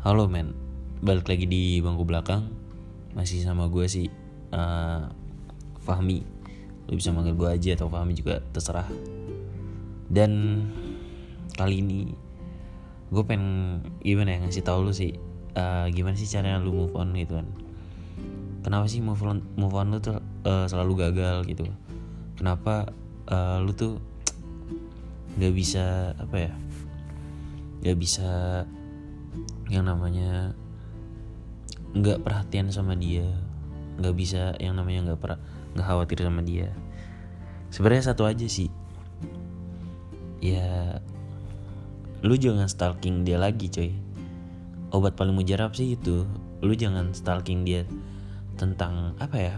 Halo men, balik lagi di bangku belakang. Masih sama gue sih uh, Fahmi. Lu bisa manggil gue aja atau Fahmi juga terserah. Dan kali ini Gue pengen gimana ya ngasih tau lu sih uh, Gimana sih caranya lu move on gitu kan. Kenapa sih move on, move on lu tuh uh, selalu gagal gitu? Kenapa uh, lu tuh gak bisa apa ya Gak bisa yang namanya nggak perhatian sama dia nggak bisa yang namanya nggak pernah nggak khawatir sama dia. Sebenarnya satu aja sih. Ya lu jangan stalking dia lagi coy. Obat paling mujarab sih itu. Lu jangan stalking dia tentang apa ya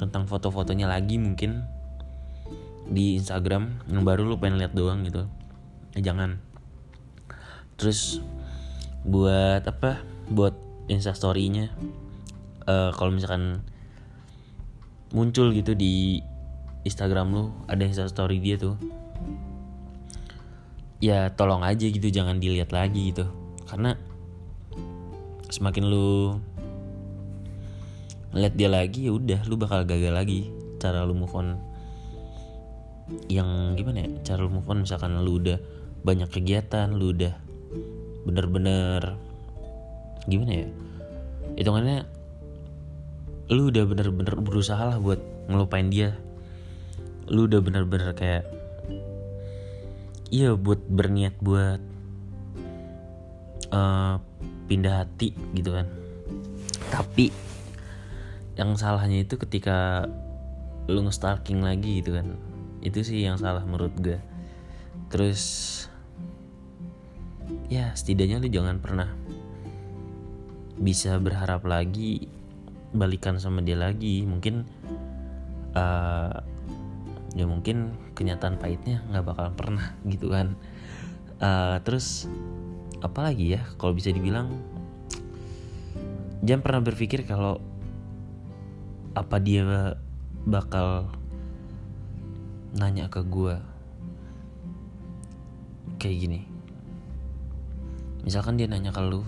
tentang foto-fotonya lagi mungkin di Instagram yang baru lu pengen lihat doang gitu. Ya, jangan terus buat apa buat instastorynya. Uh, kalau misalkan muncul gitu di Instagram lu ada instastory dia tuh ya tolong aja gitu jangan dilihat lagi gitu. Karena semakin lu lihat dia lagi ya udah lu bakal gagal lagi. Cara lu move on yang gimana ya? Cara lu move on misalkan lu udah banyak kegiatan lu udah bener-bener gimana ya hitungannya lu udah bener-bener berusaha lah buat ngelupain dia. Lu udah bener-bener kayak iya buat berniat buat uh, pindah hati gitu kan. Tapi yang salahnya itu ketika lu nge-stalking lagi gitu kan. Itu sih yang salah menurut gue terus ya setidaknya lu jangan pernah bisa berharap lagi balikan sama dia lagi. Mungkin uh, ya mungkin kenyataan pahitnya nggak bakal pernah gitu kan. Uh, terus apalagi ya? Kalau bisa dibilang jangan pernah berpikir kalau apa dia bakal nanya ke gue kayak gini misalkan dia nanya ke lu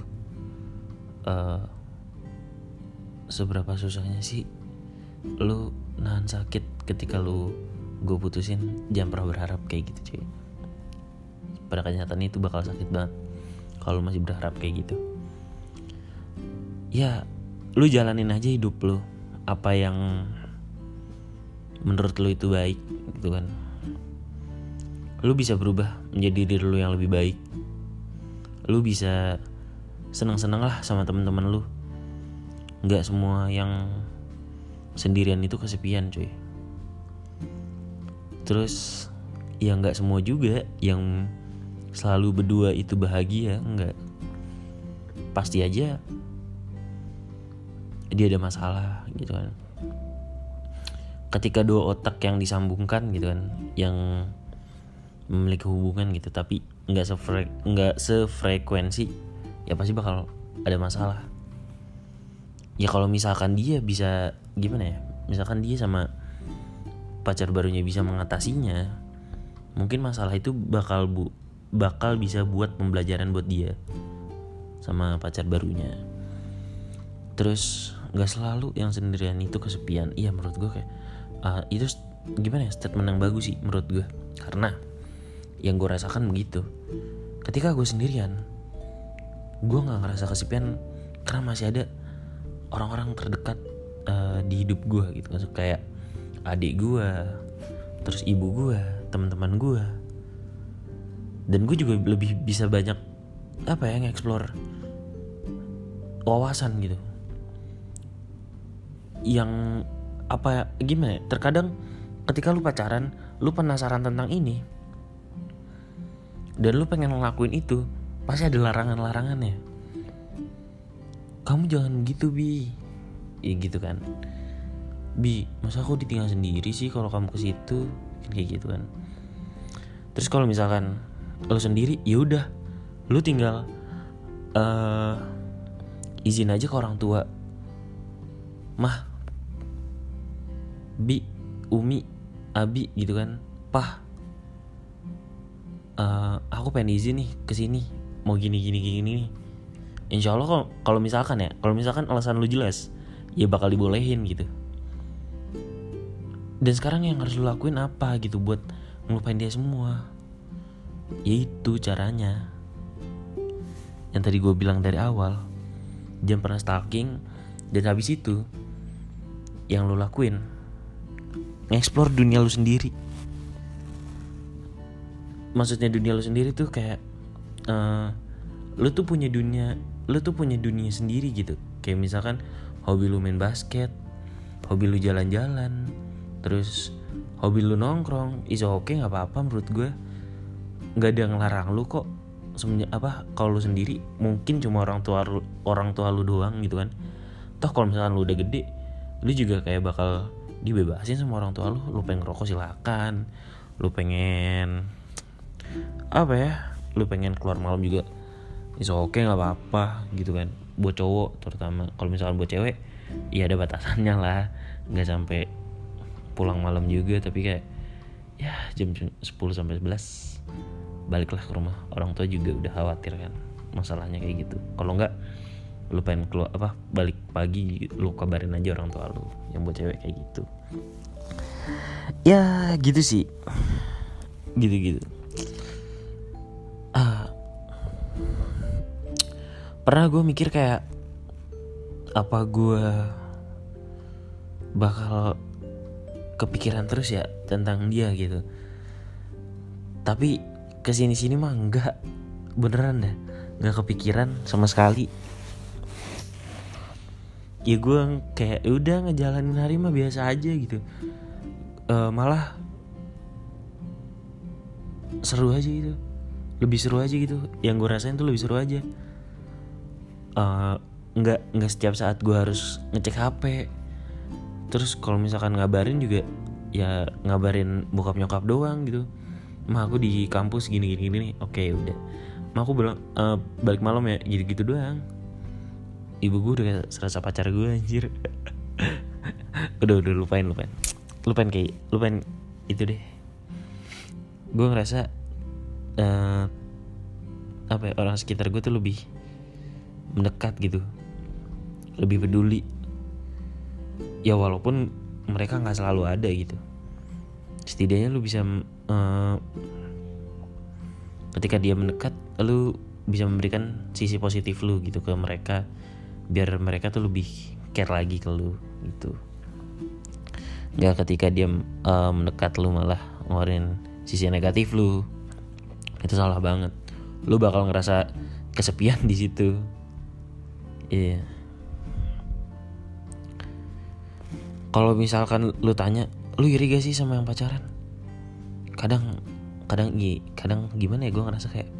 uh, seberapa susahnya sih lu nahan sakit ketika lu gue putusin jangan pernah berharap kayak gitu cuy. Pada kenyataan itu bakal sakit banget kalau masih berharap kayak gitu. Ya lu jalanin aja hidup lu apa yang menurut lu itu baik gitu kan. Lu bisa berubah menjadi diri lu yang lebih baik lu bisa seneng-seneng lah sama teman-teman lu. Nggak semua yang sendirian itu kesepian cuy. Terus ya nggak semua juga yang selalu berdua itu bahagia nggak. Pasti aja dia ada masalah gitu kan. Ketika dua otak yang disambungkan gitu kan yang memiliki hubungan gitu tapi nggak sefre nggak sefrekuensi ya pasti bakal ada masalah. Ya kalau misalkan dia bisa gimana ya misalkan dia sama pacar barunya bisa mengatasinya mungkin masalah itu bakal bu bakal bisa buat pembelajaran buat dia sama pacar barunya. Terus nggak selalu yang sendirian itu kesepian. Iya menurut gue kayak uh, itu gimana ya statement yang bagus sih menurut gue karena yang gue rasakan begitu. Ketika gue sendirian gue nggak ngerasa kesepian karena masih ada orang-orang terdekat uh, di hidup gue gitu. Kayak adik gue terus ibu gue teman-teman gue dan gue juga lebih bisa banyak apa ya nge-explore wawasan gitu. Yang apa gimana ya terkadang ketika lu pacaran lu penasaran tentang ini dan lu pengen ngelakuin itu pasti ada larangan-larangannya. Kamu jangan gitu bi. Ya gitu kan. Bi masa aku ditinggal sendiri sih kalau kamu ke situ? Kayak gitu kan. Terus kalau misalkan lu sendiri ya udah. Lu tinggal uh, izin aja ke orang tua. Mah bi umi abi gitu kan. Pah uh, aku pengen izin nih ke sini. Mau gini gini gini nih. Insya Allah kalau misalkan ya kalau misalkan alasan lu jelas ya bakal dibolehin gitu. Dan sekarang yang harus lu lakuin apa gitu buat ngelupain dia semua? Yaitu caranya. Yang tadi gue bilang dari awal jangan pernah stalking dan habis itu yang lo lakuin ngeksplor dunia lu sendiri maksudnya dunia lu sendiri tuh kayak uh, lu tuh punya dunia lu tuh punya dunia sendiri gitu. Kayak misalkan hobi lu main basket hobi lu jalan-jalan terus hobi lu nongkrong is oke okay, nggak apa-apa menurut gue nggak ada yang ngelarang lu kok. Semenjak apa kalau lu sendiri mungkin cuma orang tua lu, orang tua lu doang gitu kan. Toh kalau misalkan lu udah gede lu juga kayak bakal dibebasin sama orang tua lu. Lu pengen ngerokok silakan. Lu pengen apa ya? Lu pengen keluar malam juga. Is oke okay, nggak apa-apa gitu kan. Buat cowok terutama kalau misalkan buat cewek ya ada batasannya lah. Nggak sampai pulang malam juga tapi kayak ya jam 10 sampai 11 baliklah ke rumah. Orang tua juga udah khawatir kan masalahnya kayak gitu. Kalau nggak lu pengen keluar apa balik pagi lu kabarin aja orang tua lu yang buat cewek kayak gitu. Ya gitu sih. Gitu gitu pernah gue mikir kayak apa gue bakal kepikiran terus ya tentang dia gitu. Tapi ke sini sini mah enggak. Beneran deh nggak kepikiran sama sekali. Ya gue kayak ya udah ngejalanin hari mah biasa aja gitu. Uh, malah seru aja gitu. Lebih seru aja gitu. Yang gue rasain tuh lebih seru aja uh, nggak setiap saat gue harus ngecek hp terus kalau misalkan ngabarin juga ya ngabarin bokap nyokap doang gitu. Mah aku di kampus gini gini gini nih oke udah. Mah aku bilang uh, balik malam ya gitu gitu doang. Ibu gue udah serasa pacar gue anjir. Udah udah lupain lupain. Lupain kayak lupain itu deh. Gue ngerasa uh, apa ya, orang sekitar gue tuh lebih mendekat gitu. Lebih peduli. Ya walaupun mereka nggak selalu ada gitu. Setidaknya lu bisa uh, ketika dia mendekat lu bisa memberikan sisi positif lu gitu ke mereka. Biar mereka tuh lebih care lagi ke lu gitu. Nggak ketika dia uh, mendekat lu malah ngeluarin sisi negatif lu. Itu salah banget. Lu bakal ngerasa kesepian di situ iya yeah. kalau misalkan lu tanya lu iri gak sih sama yang pacaran kadang kadang i kadang gimana ya gue ngerasa kayak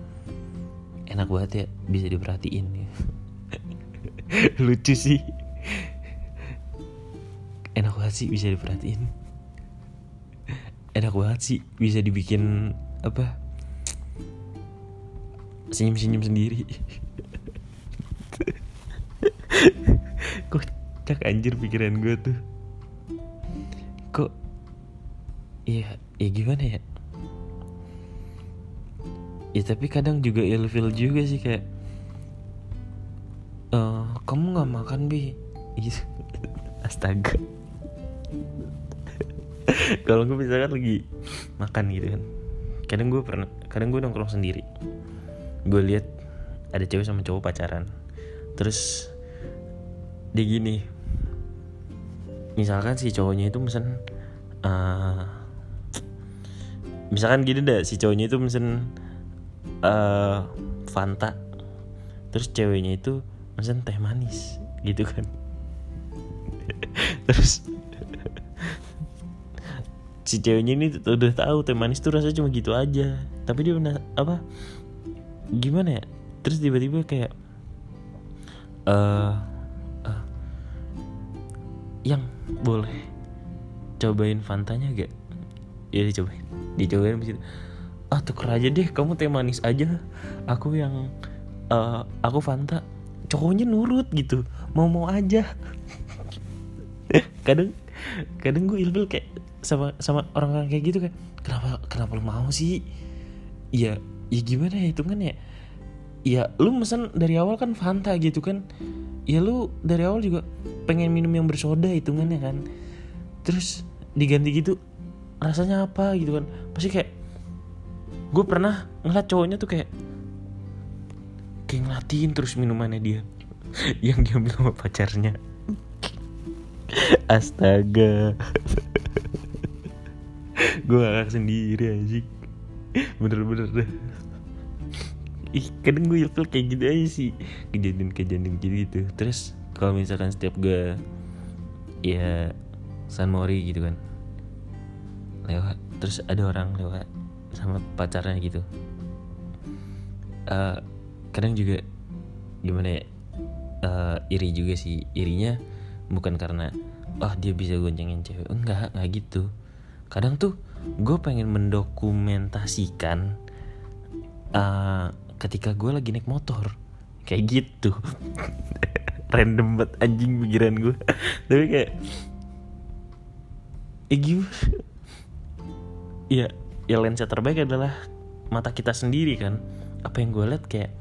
enak banget ya bisa diperhatiin ya. lucu sih enak banget sih bisa diperhatiin enak banget sih bisa dibikin apa senyum-senyum sendiri kocak anjir pikiran gue tuh. Kok iya ya gimana ya? Ya tapi kadang juga ilfil juga sih kayak uh, kamu nggak makan bi? Gitu. Astaga. Kalau gue misalkan lagi makan gitu kan kadang gue pernah kadang gue nongkrong sendiri. Gue lihat ada cewek sama cowok pacaran. Terus dia gini misalkan si cowoknya itu mesen uh, misalkan gini deh si cowoknya itu mesen uh, Fanta terus ceweknya itu mesen teh manis gitu kan. Terus si ceweknya ini udah tahu teh manis tuh rasanya cuma gitu aja tapi dia pernah apa gimana ya? Terus tiba-tiba kayak uh, uh, yang boleh. Cobain fantanya gak? Ya dicobain. Dicobain begitu ah tuker aja deh kamu teh manis aja. Aku yang uh, aku Fanta cowoknya nurut gitu mau mau aja. Kadang kadang gue ilfil kayak sama sama orang-orang kayak gitu kan kenapa kenapa lu mau sih? Ya ya gimana ya itu kan ya ya lu mesen dari awal kan Fanta gitu kan ya lu dari awal juga pengen minum yang bersoda hitungannya kan. Terus diganti gitu rasanya apa gitu kan. Pasti kayak gue pernah ngeliat cowoknya tuh kayak kayak ngelatin terus minumannya dia. Yang dia sama pacarnya. Astaga. Gue ngakak sendiri anjing. Bener-bener dah ih kadang gue ilfil kayak gitu aja sih. Kejadian-kejadian gitu gitu. Terus kalau misalkan setiap gue ya San Mori gitu kan. Lewat terus ada orang lewat sama pacarnya gitu. Uh, kadang juga gimana ya uh, iri juga sih. Irinya bukan karena wah oh, dia bisa goncengin cewek. Enggak enggak gitu. Kadang tuh gue pengen mendokumentasikan uh, ketika gue lagi naik motor. Kayak gitu. Random banget anjing pikiran gue. Tapi kayak eh gimana ya ya lensa terbaik adalah mata kita sendiri kan. Apa yang gue liat kayak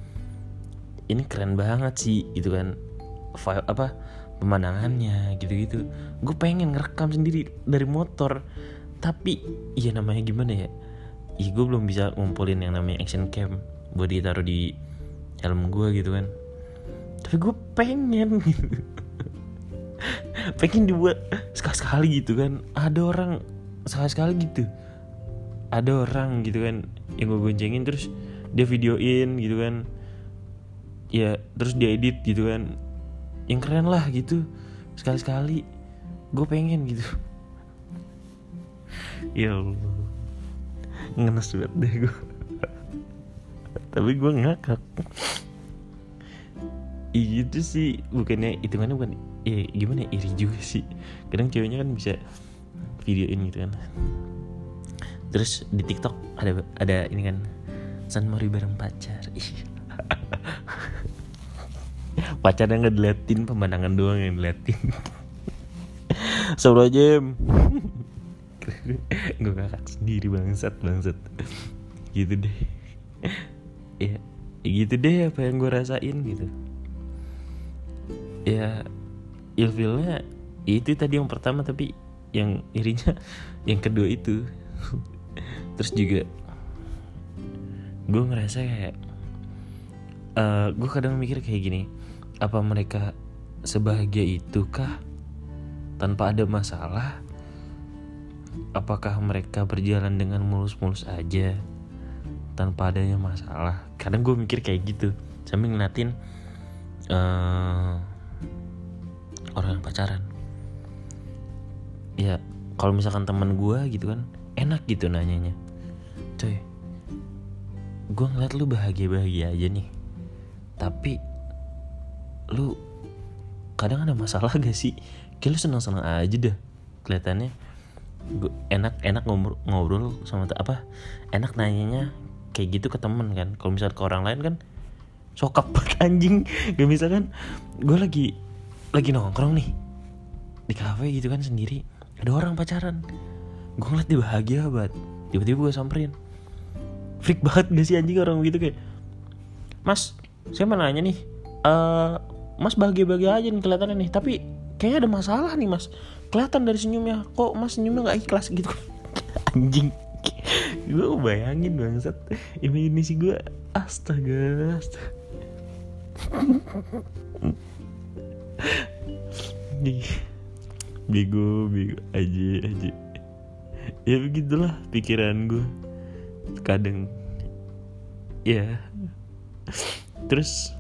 ini keren banget sih gitu kan. File apa pemandangannya gitu-gitu. Gue pengen ngerekam sendiri dari motor. Tapi ya namanya gimana ya? Ih gue belum bisa ngumpulin yang namanya action cam buat ditaruh di helm gue gitu kan. Tapi gue pengen. Gitu pengen dibuat sekali sekali gitu kan. Ada orang sekali sekali gitu. Ada orang gitu kan yang gue goncengin terus dia videoin gitu kan. Ya terus dia edit gitu kan. Yang keren lah gitu. Sekali sekali gue pengen gitu. Ya Allah. Ngenes banget deh gue tapi gue ngakak. Gitu sih. Bukannya hitungannya bukan ya gimana ya, iri juga sih. Kadang ceweknya kan bisa videoin gitu kan. Terus di TikTok ada ada ini kan. San Mori bareng pacar. Pacarnya nggak diliatin pemandangan doang yang diliatin Sebelum jam gue kakak sendiri bangsat bangsat. Gitu deh ya, gitu deh apa yang gue rasain gitu. Ya ilfilnya itu tadi yang pertama tapi yang irinya yang kedua itu. Terus juga gue ngerasa kayak uh, eh, gue kadang mikir kayak gini apa mereka sebahagia itu kah tanpa ada masalah? Apakah mereka berjalan dengan mulus-mulus aja tanpa adanya masalah. Kadang gue mikir kayak gitu. Sambil ngeliatin uh, orang yang pacaran. Ya kalau misalkan teman gue gitu kan enak gitu nanyanya. Coy gue ngeliat lu bahagia bahagia aja nih. Tapi lu kadang ada masalah gak sih? Kayak lu seneng seneng aja dah kelihatannya. Enak enak ngobrol, ngobrol sama apa enak nanyanya kayak gitu ke temen kan. Kalau misal ke orang lain kan sokap banget anjing. Gak bisa kan gue lagi lagi nongkrong nih di kafe gitu kan sendiri ada orang pacaran. Gue ngeliat dia bahagia banget. Tiba-tiba gue samperin. Freak banget gak sih anjing orang gitu kayak mas saya mau nanya nih uh, mas bahagia-bahagia aja nih kelihatannya nih tapi kayaknya ada masalah nih mas. Kelihatan dari senyumnya. Kok mas senyumnya nggak ikhlas gitu? Anjing gue bayangin bangsat. Ini sih gue astaga, astaga. bego bego. Aja aja ya begitulah pikiran gue kadang. Ya. Terus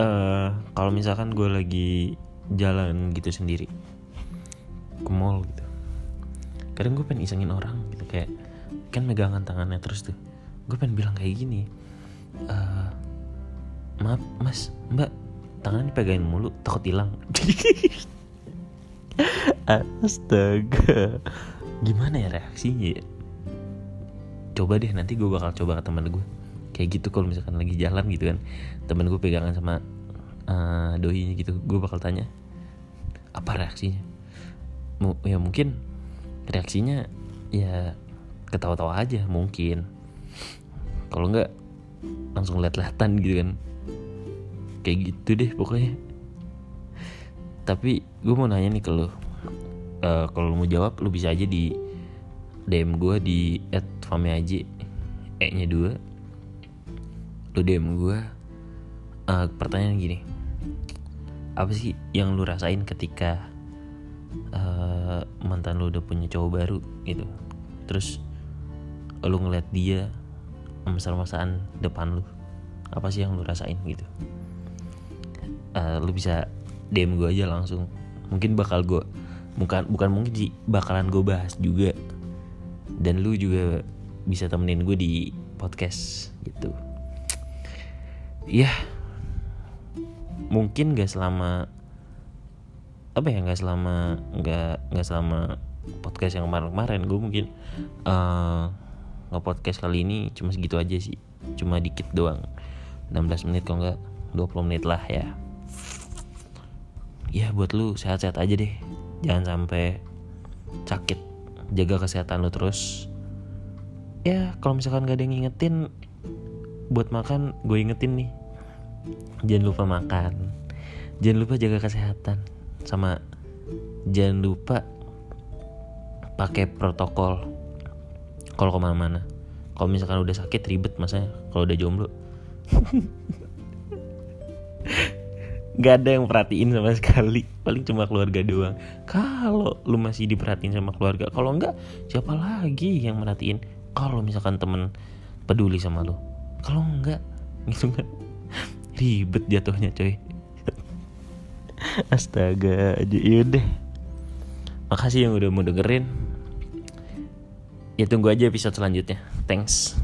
uh, kalau misalkan gue lagi jalan gitu sendiri ke mall gitu kadang gue pengen isengin orang gitu kayak kan megangan tangannya terus tuh. Gue pengen bilang kayak gini uh, maaf mas mbak tangan dipegangin mulu takut hilang. Astaga. Gimana ya reaksinya ya? Coba deh nanti gue bakal coba ke teman gue kayak gitu kalau misalkan lagi jalan gitu kan temen gue pegangan sama uh, doinya gitu gue bakal tanya apa reaksinya? M ya mungkin reaksinya ya ketawa-tawa aja mungkin. Kalau enggak langsung liat-liatan gitu kan. Kayak gitu deh pokoknya. Tapi gue mau nanya nih ke lo uh, kalau lo mau jawab lo bisa aja di DM gue di @fameaji e nya dua. Lo DM gue uh, pertanyaan gini. Apa sih yang lu rasain ketika uh, mantan lu udah punya cowok baru gitu. Terus lu ngeliat dia mesra-mesraan depan lu apa sih yang lu rasain gitu? Uh, lu bisa DM gue aja langsung. Mungkin bakal gue bukan bukan mungkin sih bakalan gue bahas juga. Dan lu juga bisa temenin gue di podcast gitu. Ya mungkin gak selama apa ya nggak selama nggak nggak selama podcast yang kemarin-kemarin. Gue mungkin uh, nge-podcast kali ini cuma segitu aja sih. Cuma dikit doang. 16 menit kok nggak? 20 menit lah ya. Ya buat lu sehat-sehat aja deh. Jangan sampai sakit. Jaga kesehatan lu terus. Ya kalau misalkan gak ada yang ngingetin buat makan gue ingetin nih. Jangan lupa makan. Jangan lupa jaga kesehatan sama jangan lupa pakai protokol kalau ke mana-mana. Kalau misalkan udah sakit ribet masanya. Kalau udah jomblo. Gak ada yang perhatiin sama sekali. Paling cuma keluarga doang. Kalau lu masih diperhatiin sama keluarga Kalau enggak siapa lagi yang merhatiin? Kalau misalkan temen peduli sama lu. Kalau enggak gitu kan. Ribet jatuhnya coy Astaga aja Yaudah Makasih yang udah mau dengerin. Ya tunggu aja episode selanjutnya. Thanks